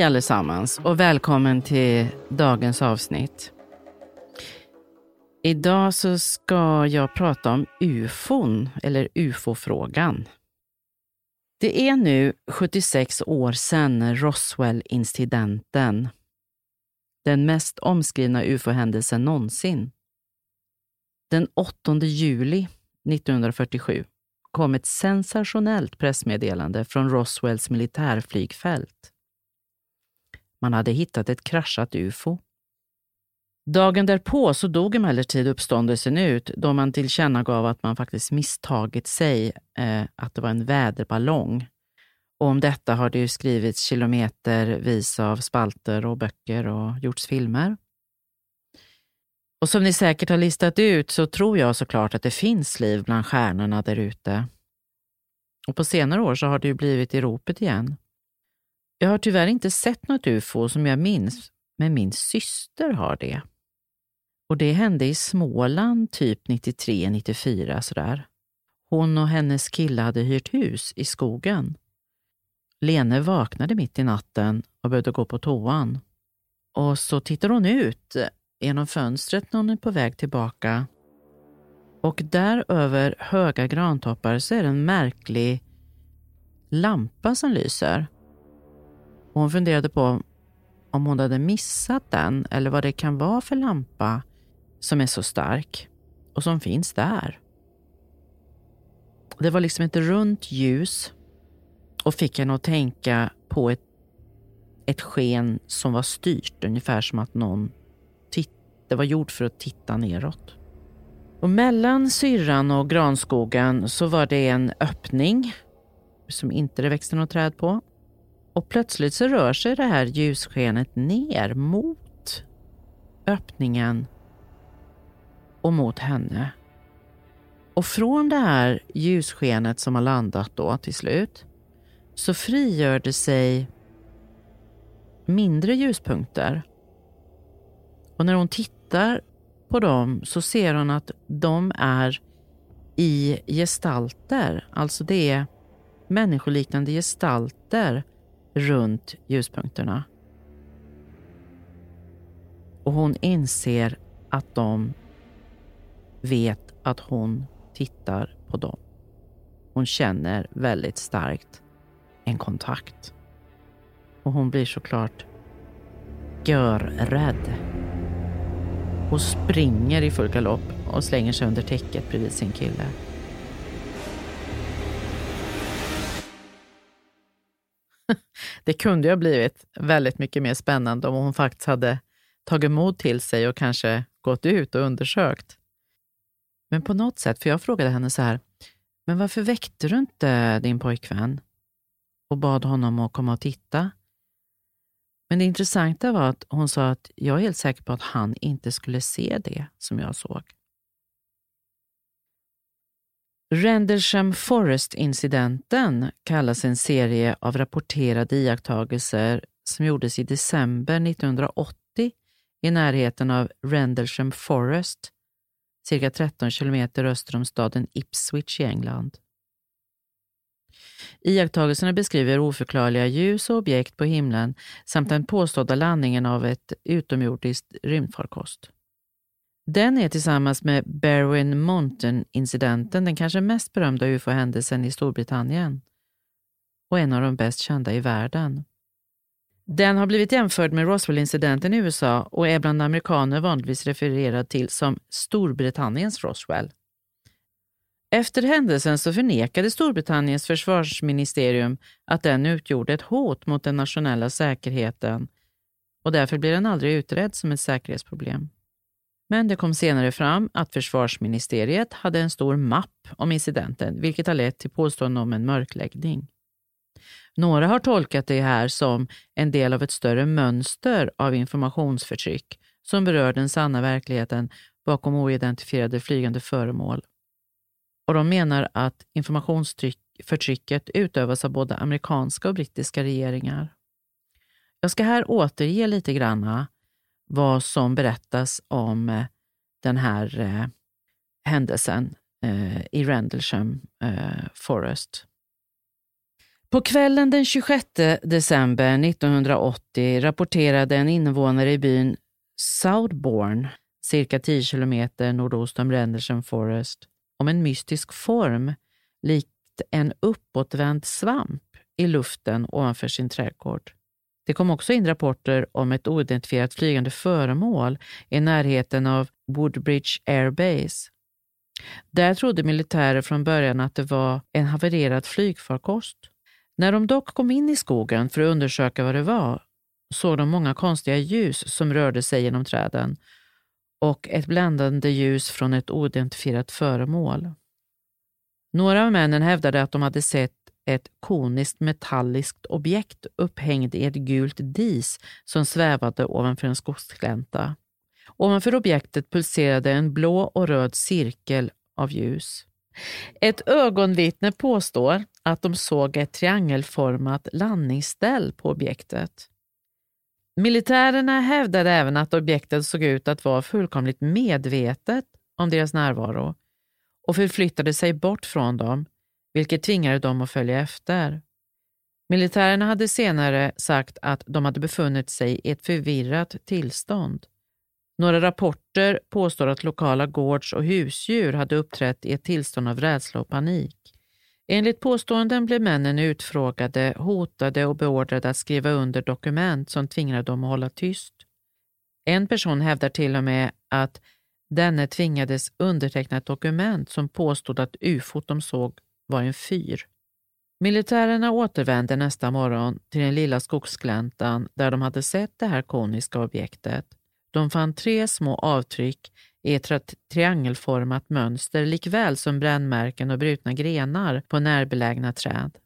Hej allesammans och välkommen till dagens avsnitt. Idag så ska jag prata om ufon, eller ufo-frågan. Det är nu 76 år sedan Roswell-incidenten. Den mest omskrivna ufo-händelsen någonsin. Den 8 juli 1947 kom ett sensationellt pressmeddelande från Roswells militärflygfält. Man hade hittat ett kraschat ufo. Dagen därpå så dog emellertid uppståndelsen ut då man tillkännagav att man faktiskt misstagit sig, eh, att det var en väderballong. Och om detta har det ju skrivits kilometervis av spalter och böcker och gjorts filmer. Och som ni säkert har listat ut så tror jag såklart att det finns liv bland stjärnorna där ute. Och på senare år så har det ju blivit i ropet igen. Jag har tyvärr inte sett något ufo som jag minns, men min syster har det. Och det hände i Småland typ 93-94 sådär. Hon och hennes kille hade hyrt hus i skogen. Lene vaknade mitt i natten och behövde gå på toan. Och så tittar hon ut genom fönstret när hon är på väg tillbaka. Och där över höga grantoppar så är det en märklig lampa som lyser. Och hon funderade på om hon hade missat den eller vad det kan vara för lampa som är så stark och som finns där. Det var liksom ett runt ljus och fick henne att tänka på ett, ett sken som var styrt, ungefär som att någon det var gjort för att titta neråt. Och mellan syrran och granskogen så var det en öppning som inte det växte något träd på. Och plötsligt så rör sig det här ljusskenet ner mot öppningen och mot henne. Och från det här ljusskenet som har landat då till slut så frigör det sig mindre ljuspunkter. Och när hon tittar på dem så ser hon att de är i gestalter. Alltså det är människoliknande gestalter runt ljuspunkterna. Och hon inser att de vet att hon tittar på dem. Hon känner väldigt starkt en kontakt. Och hon blir såklart görrädd. Hon springer i full galopp och slänger sig under täcket bredvid sin kille. Det kunde ju ha blivit väldigt mycket mer spännande om hon faktiskt hade tagit mod till sig och kanske gått ut och undersökt. Men på något sätt, för jag frågade henne så här, men varför väckte du inte din pojkvän och bad honom att komma och titta? Men det intressanta var att hon sa att jag är helt säker på att han inte skulle se det som jag såg. Rendlesham Forest-incidenten kallas en serie av rapporterade iakttagelser som gjordes i december 1980 i närheten av Rendlesham Forest, cirka 13 kilometer öster om staden Ipswich i England. Iakttagelserna beskriver oförklarliga ljus och objekt på himlen samt den påstådda landningen av ett utomjordiskt rymdfarkost. Den är tillsammans med Berwyn Mountain-incidenten den kanske mest berömda ufo-händelsen i Storbritannien och en av de bäst kända i världen. Den har blivit jämförd med Roswell-incidenten i USA och är bland amerikaner vanligtvis refererad till som Storbritanniens Roswell. Efter händelsen så förnekade Storbritanniens försvarsministerium att den utgjorde ett hot mot den nationella säkerheten och därför blev den aldrig utredd som ett säkerhetsproblem. Men det kom senare fram att försvarsministeriet hade en stor mapp om incidenten, vilket har lett till påståenden om en mörkläggning. Några har tolkat det här som en del av ett större mönster av informationsförtryck som berör den sanna verkligheten bakom oidentifierade flygande föremål och de menar att informationsförtrycket utövas av både amerikanska och brittiska regeringar. Jag ska här återge lite grann vad som berättas om eh, den här eh, händelsen eh, i Rendlesham eh, Forest. På kvällen den 26 december 1980 rapporterade en invånare i byn Southbourne, cirka 10 kilometer nordost om Rendlesham Forest, om en mystisk form likt en uppåtvänd svamp i luften ovanför sin trädgård. Det kom också in rapporter om ett oidentifierat flygande föremål i närheten av Woodbridge Air Base. Där trodde militärer från början att det var en havererad flygfarkost. När de dock kom in i skogen för att undersöka vad det var såg de många konstiga ljus som rörde sig genom träden och ett bländande ljus från ett oidentifierat föremål. Några av männen hävdade att de hade sett ett koniskt metalliskt objekt upphängd i ett gult dis som svävade ovanför en skogsglänta. Ovanför objektet pulserade en blå och röd cirkel av ljus. Ett ögonvittne påstår att de såg ett triangelformat landningsställ på objektet. Militärerna hävdade även att objektet såg ut att vara fullkomligt medvetet om deras närvaro och förflyttade sig bort från dem, vilket tvingade dem att följa efter. Militärerna hade senare sagt att de hade befunnit sig i ett förvirrat tillstånd. Några rapporter påstår att lokala gårds och husdjur hade uppträtt i ett tillstånd av rädsla och panik. Enligt påståenden blev männen utfrågade, hotade och beordrade att skriva under dokument som tvingade dem att hålla tyst. En person hävdar till och med att denne tvingades underteckna ett dokument som påstod att ufot de såg var en fyr. Militärerna återvände nästa morgon till den lilla skogsgläntan där de hade sett det här koniska objektet. De fann tre små avtryck i ett triangelformat mönster likväl som brännmärken och brutna grenar på närbelägna träd.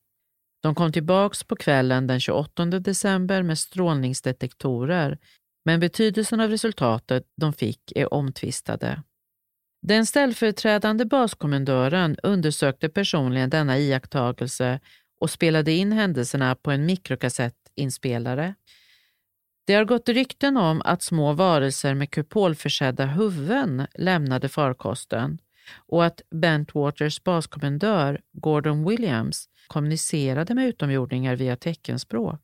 De kom tillbaks på kvällen den 28 december med strålningsdetektorer men betydelsen av resultatet de fick är omtvistade. Den ställföreträdande baskommendören undersökte personligen denna iakttagelse och spelade in händelserna på en mikrokassettinspelare. Det har gått rykten om att små varelser med kupolförsedda huvuden lämnade farkosten och att Bentwaters baskommendör Gordon Williams kommunicerade med utomjordingar via teckenspråk.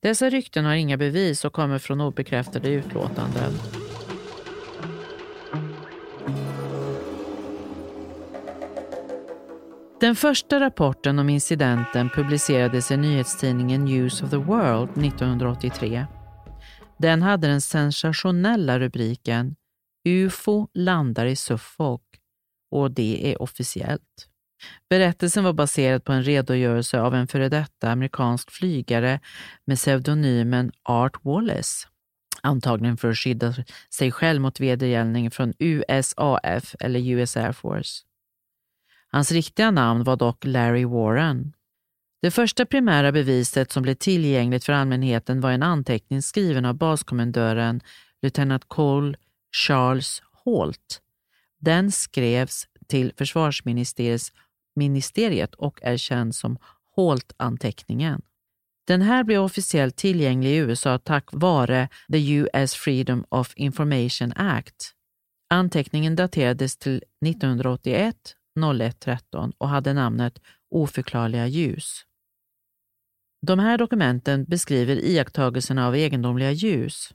Dessa rykten har inga bevis och kommer från obekräftade utlåtanden. Den första rapporten om incidenten publicerades i nyhetstidningen News of the World 1983. Den hade den sensationella rubriken UFO landar i Suffolk och det är officiellt. Berättelsen var baserad på en redogörelse av en före detta amerikansk flygare med pseudonymen Art Wallace, antagligen för att skydda sig själv mot vedergällning från USAF eller US Air Force. Hans riktiga namn var dock Larry Warren. Det första primära beviset som blev tillgängligt för allmänheten var en anteckning skriven av baskommendören lieutenant Cole Charles Holt. Den skrevs till försvarsministeriet och är känd som Holt-anteckningen. Den här blev officiellt tillgänglig i USA tack vare the US Freedom of Information Act. Anteckningen daterades till 1981 01.13 och hade namnet Oförklarliga ljus. De här dokumenten beskriver iakttagelserna av egendomliga ljus.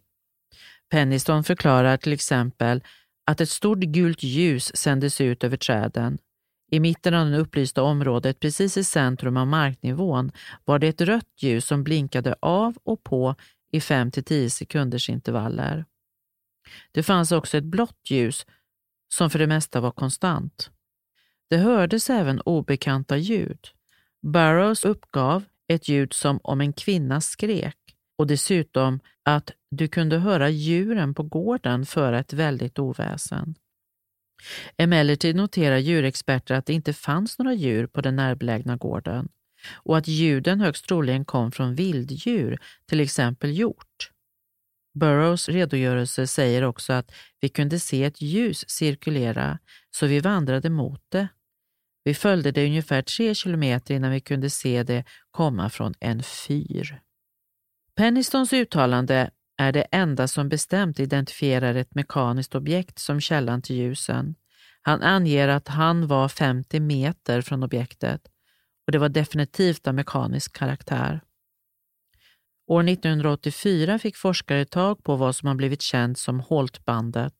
Penniston förklarar till exempel att ett stort gult ljus sändes ut över träden. I mitten av det upplysta området, precis i centrum av marknivån, var det ett rött ljus som blinkade av och på i 5-10 sekunders intervaller. Det fanns också ett blått ljus som för det mesta var konstant. Det hördes även obekanta ljud. Burroughs uppgav ett ljud som om en kvinna skrek och dessutom att du kunde höra djuren på gården föra ett väldigt oväsen. Emellertid noterar djurexperter att det inte fanns några djur på den närbelägna gården och att ljuden högst troligen kom från vilddjur, till exempel hjort. Burroughs redogörelse säger också att vi kunde se ett ljus cirkulera, så vi vandrade mot det. Vi följde det ungefär tre kilometer innan vi kunde se det komma från en fyr. Pennistons uttalande är det enda som bestämt identifierar ett mekaniskt objekt som källan till ljusen. Han anger att han var 50 meter från objektet och det var definitivt av mekanisk karaktär. År 1984 fick forskare tag på vad som har blivit känt som Holtbandet.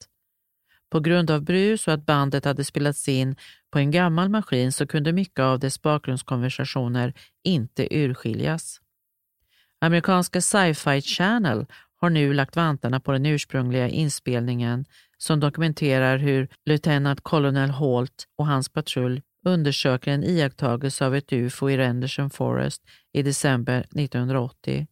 På grund av brus och att bandet hade spelats in på en gammal maskin så kunde mycket av dess bakgrundskonversationer inte urskiljas. Amerikanska Sci-Fi Channel har nu lagt vantarna på den ursprungliga inspelningen som dokumenterar hur Lieutenant Colonel Holt och hans patrull undersöker en iakttagelse av ett UFO i Renderson Forest i december 1980.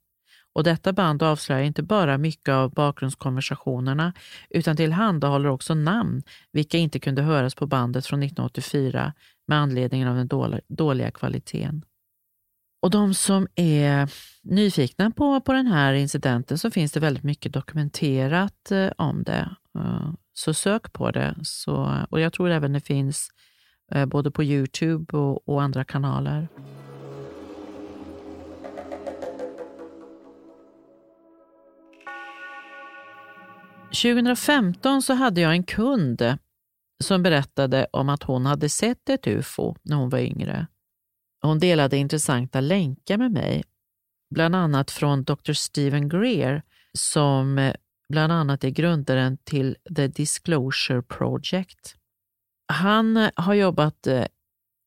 Och detta band avslöjar inte bara mycket av bakgrundskonversationerna utan tillhandahåller också namn, vilka inte kunde höras på bandet från 1984 med anledning av den dåliga kvaliteten. Och de som är nyfikna på, på den här incidenten så finns det väldigt mycket dokumenterat eh, om det. Eh, så sök på det. Så, och jag tror även det finns eh, både på Youtube och, och andra kanaler. 2015 så hade jag en kund som berättade om att hon hade sett ett ufo när hon var yngre. Hon delade intressanta länkar med mig, bland annat från Dr. Stephen Greer som eh, bland annat är grundaren till The Disclosure Project. Han eh, har jobbat eh,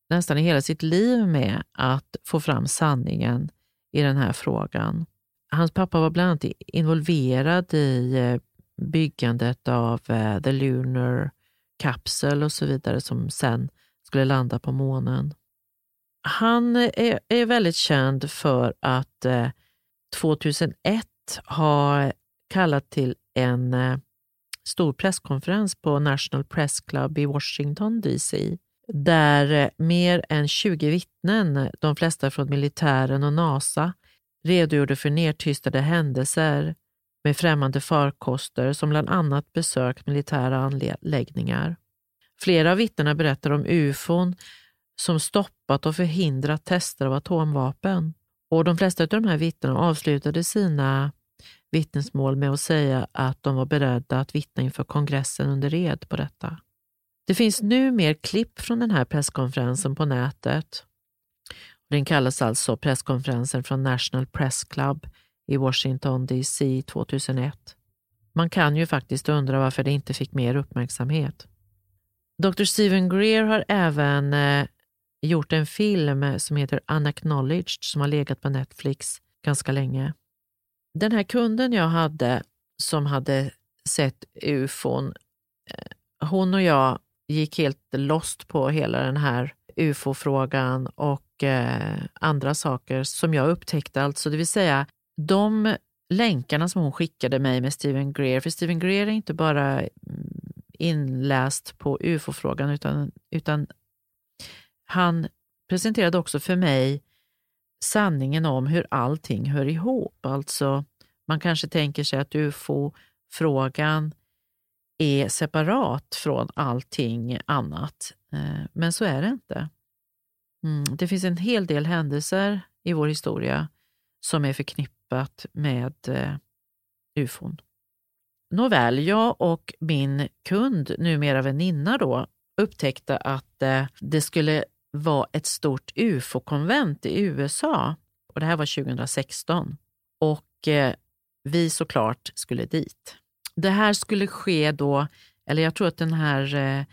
nästan i hela sitt liv med att få fram sanningen i den här frågan. Hans pappa var bland annat involverad i byggandet av eh, The Lunar Capsule och så vidare som sen skulle landa på månen. Han är, är väldigt känd för att eh, 2001 ha kallat till en stor presskonferens på National Press Club i Washington DC där mer än 20 vittnen, de flesta från militären och NASA, redogjorde för nedtystade händelser med främmande farkoster som bland annat besökt militära anläggningar. Flera av vittnena berättar om ufon som stoppat och förhindrat tester av atomvapen. Och De flesta av de här vittnena avslutade sina vittnesmål med att säga att de var beredda att vittna inför kongressen under ed på detta. Det finns nu mer klipp från den här presskonferensen på nätet. Den kallas alltså presskonferensen från National Press Club i Washington DC 2001. Man kan ju faktiskt undra varför det inte fick mer uppmärksamhet. Dr. Stephen Greer har även eh, gjort en film som heter Unacknowledged som har legat på Netflix ganska länge. Den här kunden jag hade som hade sett ufon, eh, hon och jag gick helt lost på hela den här ufo-frågan och eh, andra saker som jag upptäckte. Alltså, det vill säga de länkarna som hon skickade mig med Stephen Greer, för Stephen Greer är inte bara mm, inläst på ufo-frågan utan, utan han presenterade också för mig sanningen om hur allting hör ihop. Alltså, man kanske tänker sig att ufo-frågan är separat från allting annat, eh, men så är det inte. Mm, det finns en hel del händelser i vår historia som är förknippade förknippat med eh, ufon. Nåväl, jag och min kund, numera väninna då, upptäckte att eh, det skulle vara ett stort ufo-konvent i USA. Och Det här var 2016. Och eh, vi såklart skulle dit. Det här skulle ske då, eller jag tror att den här eh,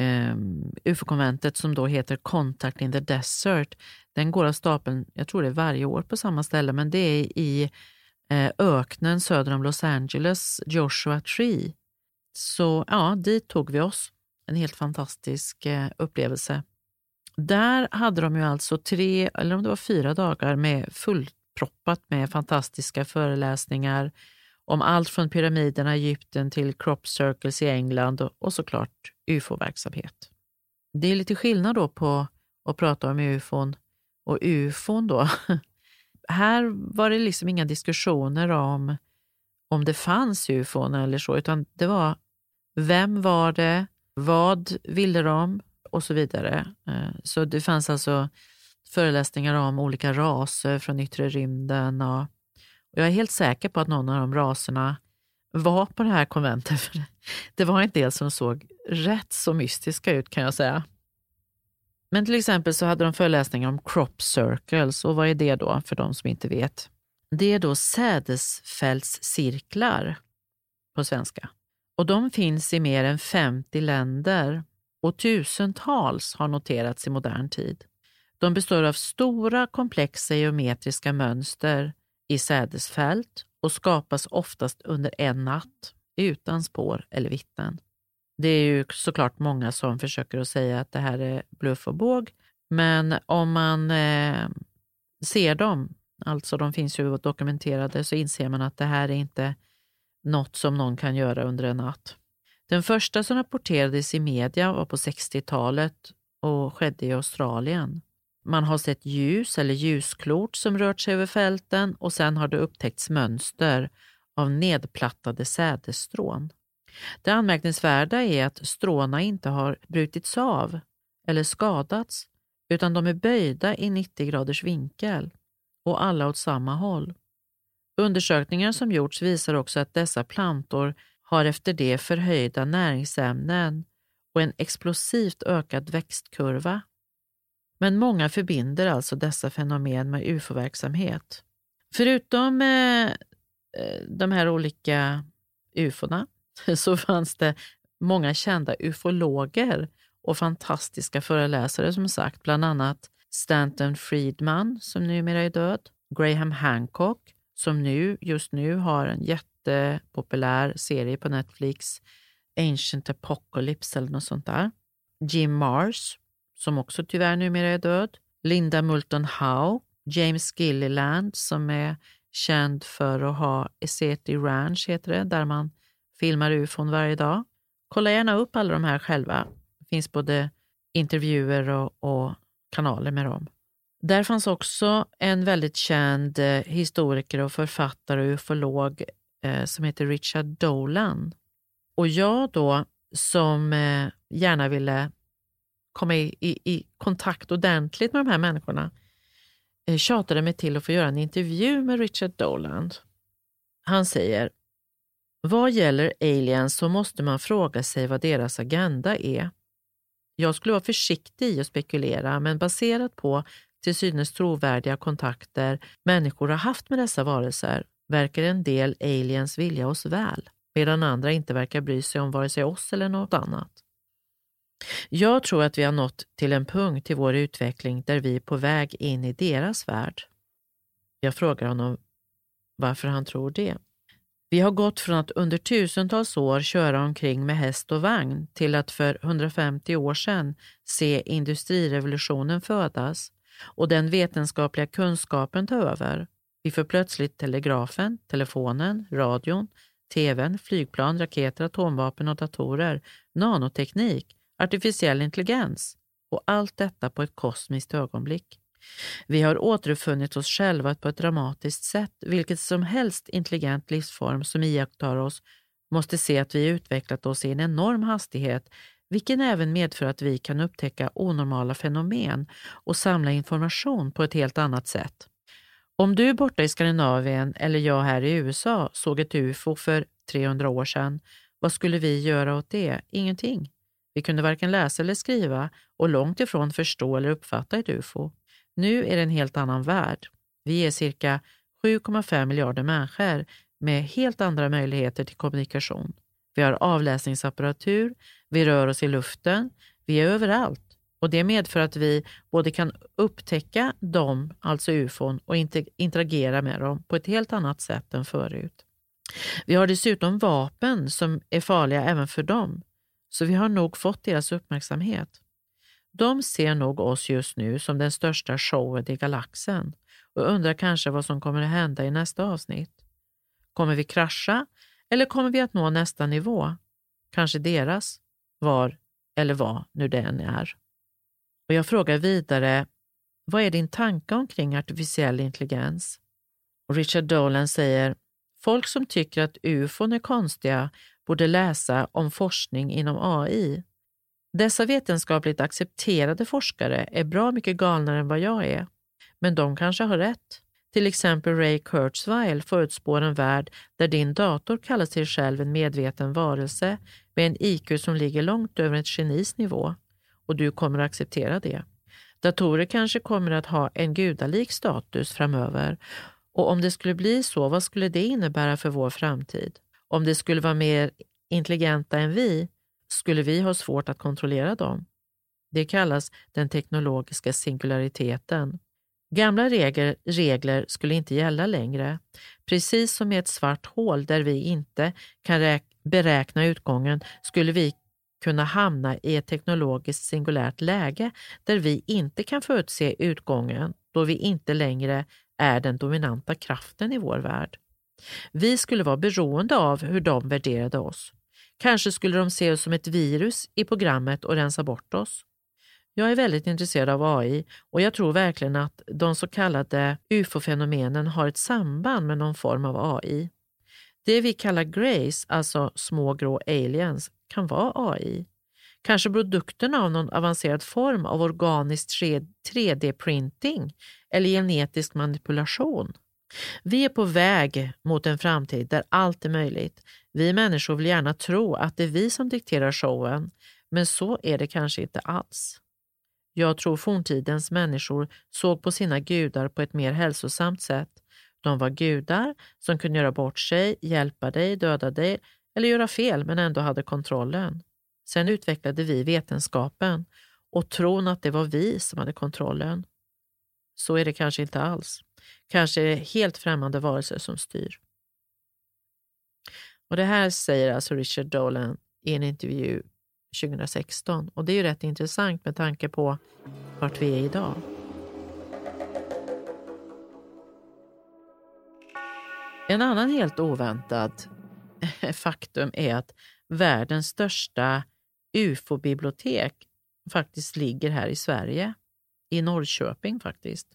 eh ufo-konventet som då heter Contact in the Desert, den går av stapeln, jag tror det är varje år på samma ställe, men det är i eh, öknen söder om Los Angeles, Joshua Tree. Så ja, dit tog vi oss. En helt fantastisk eh, upplevelse. Där hade de ju alltså tre, eller om det var fyra dagar med fullproppat med fantastiska föreläsningar om allt från pyramiderna i Egypten till crop circles i England och, och såklart ufo-verksamhet. Det är lite skillnad då på att prata om ufon och ufon då. Här var det liksom inga diskussioner om om det fanns ufon eller så, utan det var vem var det, vad ville de och så vidare. Eh, så det fanns alltså föreläsningar om olika raser från yttre rymden och jag är helt säker på att någon av de raserna var på det här konventet. För det var en del som såg rätt så mystiska ut kan jag säga. Men till exempel så hade de föreläsningar om crop circles och vad är det då för de som inte vet? Det är då sädesfältscirklar på svenska. Och de finns i mer än 50 länder och tusentals har noterats i modern tid. De består av stora komplexa geometriska mönster i sädesfält och skapas oftast under en natt utan spår eller vittnen. Det är ju såklart många som försöker att säga att det här är bluff och båg, men om man eh, ser dem, alltså de finns ju dokumenterade, så inser man att det här är inte något som någon kan göra under en natt. Den första som rapporterades i media var på 60-talet och skedde i Australien. Man har sett ljus eller ljusklot som rört sig över fälten och sen har det upptäckts mönster av nedplattade sädesstrån. Det anmärkningsvärda är att stråna inte har brutits av eller skadats utan de är böjda i 90 graders vinkel och alla åt samma håll. Undersökningar som gjorts visar också att dessa plantor har efter det förhöjda näringsämnen och en explosivt ökad växtkurva. Men många förbinder alltså dessa fenomen med ufo-verksamhet. Förutom eh, eh de här olika ufona så fanns det många kända ufologer och fantastiska föreläsare som sagt, bland annat Stanton Friedman som numera är död, Graham Hancock som nu, just nu har en jättepopulär serie på Netflix, Ancient Apocalypse eller något sånt där. Jim Mars, som också tyvärr numera är död. Linda Moulton Howe, James Gilliland som är känd för att ha Eseti Ranch, heter det, där man filmar ufon varje dag. Kolla gärna upp alla de här själva. Det finns både intervjuer och, och kanaler med dem. Där fanns också en väldigt känd eh, historiker och författare och ufolog eh, som heter Richard Dolan. Och jag då, som eh, gärna ville komma i, i, i, kontakt ordentligt med de här människorna, eh, tjatade mig till att få göra en intervju med Richard Dolan. Han säger, vad gäller aliens så måste man fråga sig vad deras agenda är. Jag skulle vara försiktig i att spekulera, men baserat på till synes trovärdiga kontakter människor har haft med dessa varelser verkar en del aliens vilja oss väl, medan andra inte verkar bry sig om vare sig oss eller något annat. Jag tror att vi har nått till en punkt i vår utveckling där vi är på väg in i deras värld. Jag frågar honom varför han tror det. Vi har gått från att under tusentals år köra omkring med häst och vagn till att för 150 år sedan se industrirevolutionen födas och den vetenskapliga kunskapen ta över. Vi får plötsligt telegrafen, telefonen, radion, tvn, flygplan, raketer, atomvapen och datorer, nanoteknik, artificiell intelligens och allt detta på ett kosmiskt ögonblick. Vi har återuppfunnit oss själva på ett dramatiskt sätt. Vilket som helst intelligent livsform som iakttar oss måste se att vi utvecklat oss i en enorm hastighet vilken även medför att vi kan upptäcka onormala fenomen och samla information på ett helt annat sätt. Om du borta i Skandinavien eller jag här i USA såg ett UFO för 300 år sedan, vad skulle vi göra åt det? Ingenting. Vi kunde varken läsa eller skriva och långt ifrån förstå eller uppfatta ett UFO. Nu är det en helt annan värld. Vi är cirka 7,5 miljarder människor med helt andra möjligheter till kommunikation. Vi har avläsningsapparatur, vi rör oss i luften, vi är överallt och det medför att vi både kan upptäcka dem, alltså ufon, och interagera med dem på ett helt annat sätt än förut. Vi har dessutom vapen som är farliga även för dem, så vi har nog fått deras uppmärksamhet. De ser nog oss just nu som den största showen i galaxen och undrar kanske vad som kommer att hända i nästa avsnitt. Kommer vi krascha eller kommer vi att nå nästa nivå? Kanske deras, var eller vad nu det än är. Och jag frågar vidare, vad är din tanke omkring artificiell intelligens? Och Richard Dolan säger, folk som tycker att ufon är konstiga borde läsa om forskning inom AI. Dessa vetenskapligt accepterade forskare är bra mycket galnare än vad jag är, men de kanske har rätt. Till exempel Ray Kurzweil förutspår en värld där din dator kallar sig själv en medveten varelse med en IQ som ligger långt över ett genis nivå och du kommer att acceptera det. Datorer kanske kommer att ha en gudalik status framöver och om det skulle bli så, vad skulle det innebära för vår framtid? Om det skulle vara mer intelligenta än vi, skulle vi ha svårt att kontrollera dem. Det kallas den teknologiska singulariteten. Gamla regler, regler skulle inte gälla längre. Precis som i ett svart hål där vi inte kan beräkna utgången skulle vi kunna hamna i ett teknologiskt singulärt läge där vi inte kan förutse utgången då vi inte längre är den dominanta kraften i vår värld. Vi skulle vara beroende av hur de värderade oss. Kanske skulle de se oss som ett virus i programmet och rensa bort oss. Jag är väldigt intresserad av AI och jag tror verkligen att de så kallade ufo-fenomenen har ett samband med någon form av AI. Det vi kallar Grace, alltså små grå aliens, kan vara AI. Kanske produkterna av någon avancerad form av organisk 3D-printing eller genetisk manipulation. Vi är på väg mot en framtid där allt är möjligt. Vi människor vill gärna tro att det är vi som dikterar showen, men så är det kanske inte alls. Jag tror forntidens människor såg på sina gudar på ett mer hälsosamt sätt. De var gudar som kunde göra bort sig, hjälpa dig, döda dig eller göra fel men ändå hade kontrollen. Sen utvecklade vi vetenskapen och tron att det var vi som hade kontrollen. Så är det kanske inte alls. Kanske är det helt främmande varelser som styr. Och Det här säger alltså Richard Dolan i en intervju 2016 och det är ju rätt intressant med tanke på vart vi är idag. En annan helt oväntad faktum är att världens största ufo-bibliotek faktiskt ligger här i Sverige, i Norrköping faktiskt.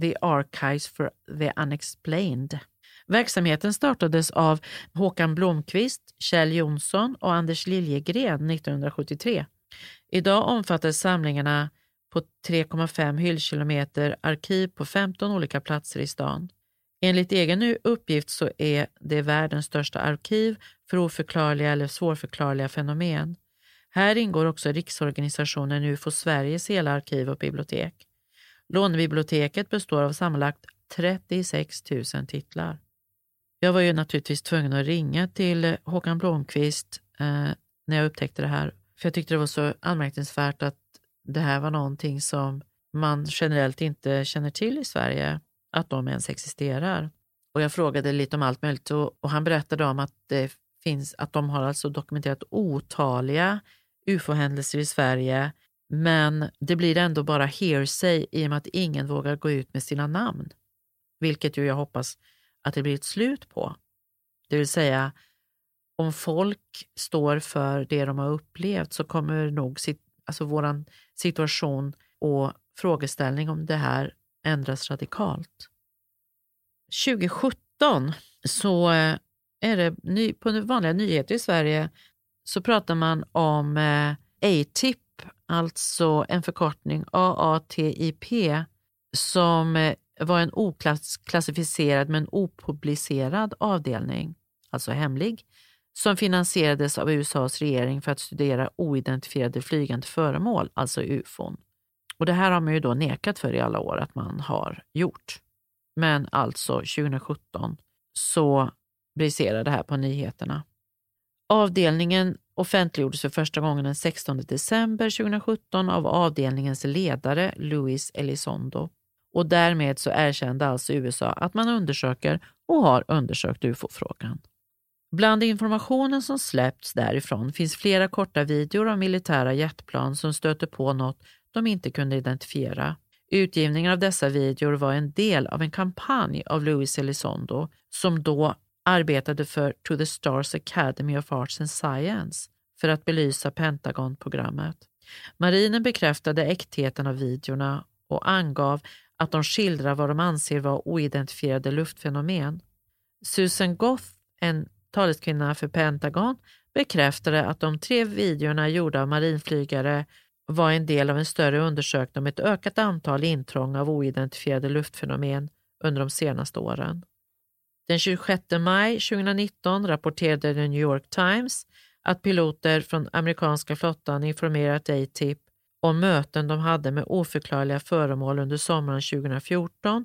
The Archives for the Unexplained. Verksamheten startades av Håkan Blomqvist, Kjell Jonsson och Anders Liljegren 1973. Idag omfattar samlingarna på 3,5 hyllkilometer arkiv på 15 olika platser i stan. Enligt egen uppgift så är det världens största arkiv för oförklarliga eller svårförklarliga fenomen. Här ingår också Riksorganisationen UFO Sveriges hela arkiv och bibliotek. Lånebiblioteket består av sammanlagt 36 000 titlar. Jag var ju naturligtvis tvungen att ringa till Håkan Blomqvist eh, när jag upptäckte det här, för jag tyckte det var så anmärkningsvärt att det här var någonting som man generellt inte känner till i Sverige, att de ens existerar. Och jag frågade lite om allt möjligt och, och han berättade om att det finns, att de har alltså dokumenterat otaliga ufo-händelser i Sverige, men det blir ändå bara hearsay i och med att ingen vågar gå ut med sina namn, vilket ju jag hoppas att det blir ett slut på. Det vill säga, om folk står för det de har upplevt så kommer nog alltså vår situation och frågeställning om det här ändras radikalt. 2017 så eh, är det ny, på vanliga nyheter i Sverige så pratar man om eh, ATIP, alltså en förkortning AATIP, som eh, var en oklassificerad men opublicerad avdelning, alltså hemlig, som finansierades av USAs regering för att studera oidentifierade flygande föremål, alltså ufon. Och det här har man ju då nekat för i alla år att man har gjort. Men alltså 2017 så briserade det här på nyheterna. Avdelningen offentliggjordes för första gången den 16 december 2017 av avdelningens ledare Luis Elizondo och därmed så erkände alltså USA att man undersöker och har undersökt ufo-frågan. Bland informationen som släppts därifrån finns flera korta videor av militära jetplan som stöter på något de inte kunde identifiera. Utgivningen av dessa videor var en del av en kampanj av Luis Elizondo som då arbetade för To the Stars Academy of Arts and Science för att belysa Pentagon-programmet. Marinen bekräftade äktheten av videorna och angav att de skildrar vad de anser vara oidentifierade luftfenomen. Susan Goth, en taleskvinna för Pentagon, bekräftade att de tre videorna gjorda av marinflygare var en del av en större undersökning om ett ökat antal intrång av oidentifierade luftfenomen under de senaste åren. Den 26 maj 2019 rapporterade The New York Times att piloter från amerikanska flottan informerat ATIP om möten de hade med oförklarliga föremål under sommaren 2014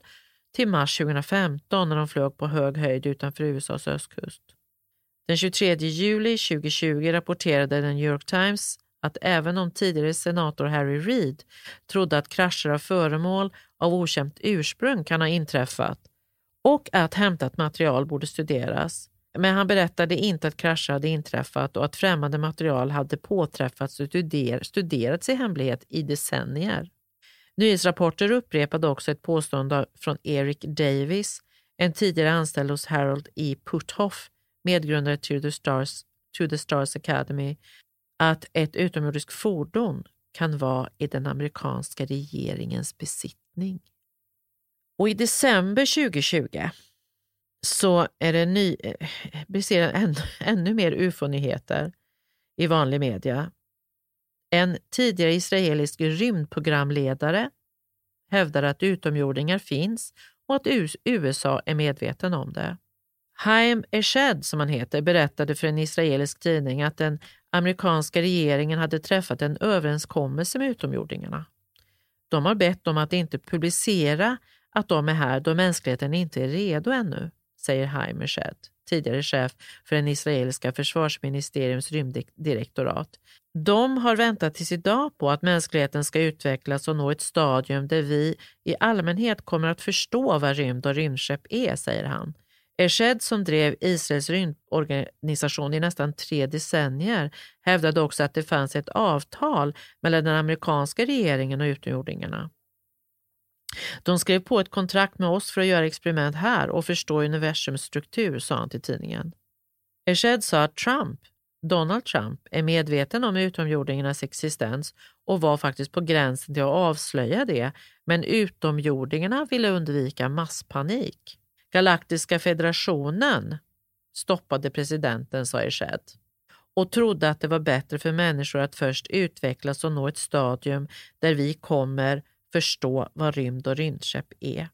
till mars 2015 när de flög på hög höjd utanför USAs östkust. Den 23 juli 2020 rapporterade The New York Times att även om tidigare senator Harry Reid trodde att krascher av föremål av okänt ursprung kan ha inträffat och att hämtat material borde studeras, men han berättade inte att krascher hade inträffat och att främmande material hade påträffats och studerats i hemlighet i decennier. Nyhetsrapporter upprepade också ett påstående från Eric Davis, en tidigare anställd hos Harold E. Puthoff, medgrundare till the Stars, to the Stars Academy, att ett utomjordiskt fordon kan vara i den amerikanska regeringens besittning. Och i december 2020 så är det ny, eh, vi ser ännu, ännu mer ufo-nyheter i vanlig media. En tidigare israelisk rymdprogramledare hävdar att utomjordingar finns och att USA är medveten om det. Haim Eshed, som han heter, berättade för en israelisk tidning att den amerikanska regeringen hade träffat en överenskommelse med utomjordingarna. De har bett om att inte publicera att de är här då mänskligheten inte är redo ännu, säger Haim Eshed, tidigare chef för den israeliska försvarsministeriums rymddirektorat. De har väntat tills idag på att mänskligheten ska utvecklas och nå ett stadium där vi i allmänhet kommer att förstå vad rymd och rymdskepp är, säger han. Eshed som drev Israels rymdorganisation i nästan tre decennier hävdade också att det fanns ett avtal mellan den amerikanska regeringen och utomjordingarna. De skrev på ett kontrakt med oss för att göra experiment här och förstå universums struktur, sa han till tidningen. Eshed sa att Trump, Donald Trump, är medveten om utomjordingarnas existens och var faktiskt på gränsen till att avslöja det, men utomjordingarna ville undvika masspanik. Galaktiska federationen stoppade presidenten, sa Eshed, och trodde att det var bättre för människor att först utvecklas och nå ett stadium där vi kommer förstå vad rymd och rymdskepp är.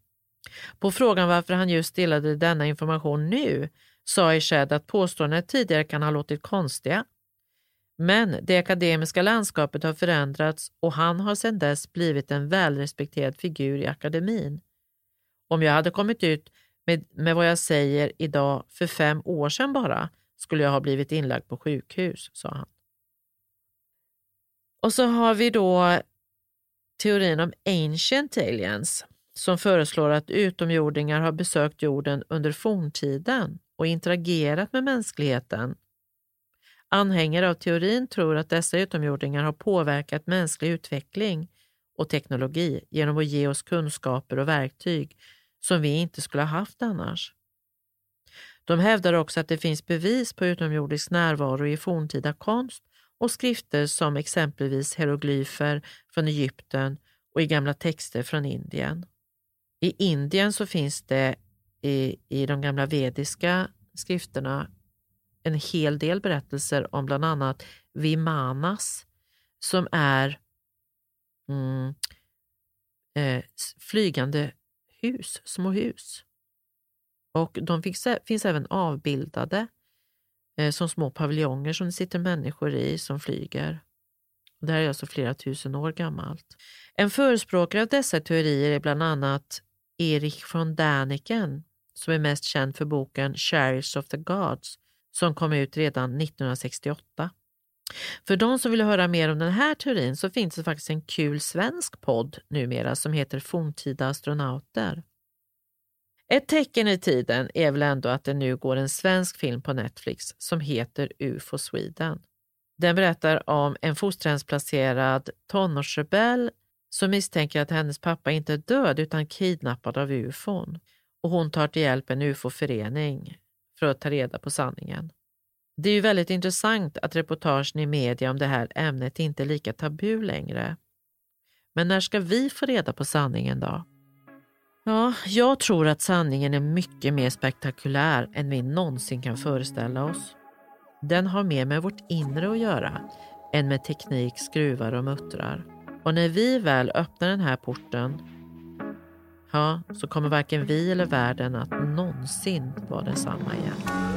På frågan varför han just delade denna information nu sa Ishad att påståendena tidigare kan ha låtit konstiga. Men det akademiska landskapet har förändrats och han har sedan dess blivit en välrespekterad figur i akademin. Om jag hade kommit ut med, med vad jag säger idag för fem år sedan bara skulle jag ha blivit inlagd på sjukhus, sa han. Och så har vi då teorin om ancient aliens som föreslår att utomjordingar har besökt jorden under forntiden och interagerat med mänskligheten. Anhängare av teorin tror att dessa utomjordingar har påverkat mänsklig utveckling och teknologi genom att ge oss kunskaper och verktyg som vi inte skulle ha haft annars. De hävdar också att det finns bevis på utomjordisk närvaro i forntida konst och skrifter som exempelvis hieroglyfer från Egypten och i gamla texter från Indien. I Indien så finns det i, i de gamla vediska skrifterna en hel del berättelser om bland annat Vimanas som är mm, eh, flygande hus, små hus. Och de finns, finns även avbildade Eh, som små paviljonger som det sitter människor i som flyger. Det här är alltså flera tusen år gammalt. En förespråkare av dessa teorier är bland annat Erich von Däniken som är mest känd för boken Chariots of the Gods som kom ut redan 1968. För de som vill höra mer om den här teorin så finns det faktiskt en kul svensk podd numera som heter Forntida astronauter. Ett tecken i tiden är väl ändå att det nu går en svensk film på Netflix som heter UFO Sweden. Den berättar om en fosterhemsplacerad tonårsrebell som misstänker att hennes pappa inte är död utan kidnappad av ufon och hon tar till hjälp en ufo-förening för att ta reda på sanningen. Det är ju väldigt intressant att reportagen i media om det här ämnet inte är lika tabu längre. Men när ska vi få reda på sanningen då? Ja, jag tror att sanningen är mycket mer spektakulär än vi någonsin kan föreställa oss. Den har mer med vårt inre att göra än med teknik, skruvar och muttrar. Och när vi väl öppnar den här porten, ja, så kommer varken vi eller världen att någonsin vara densamma igen.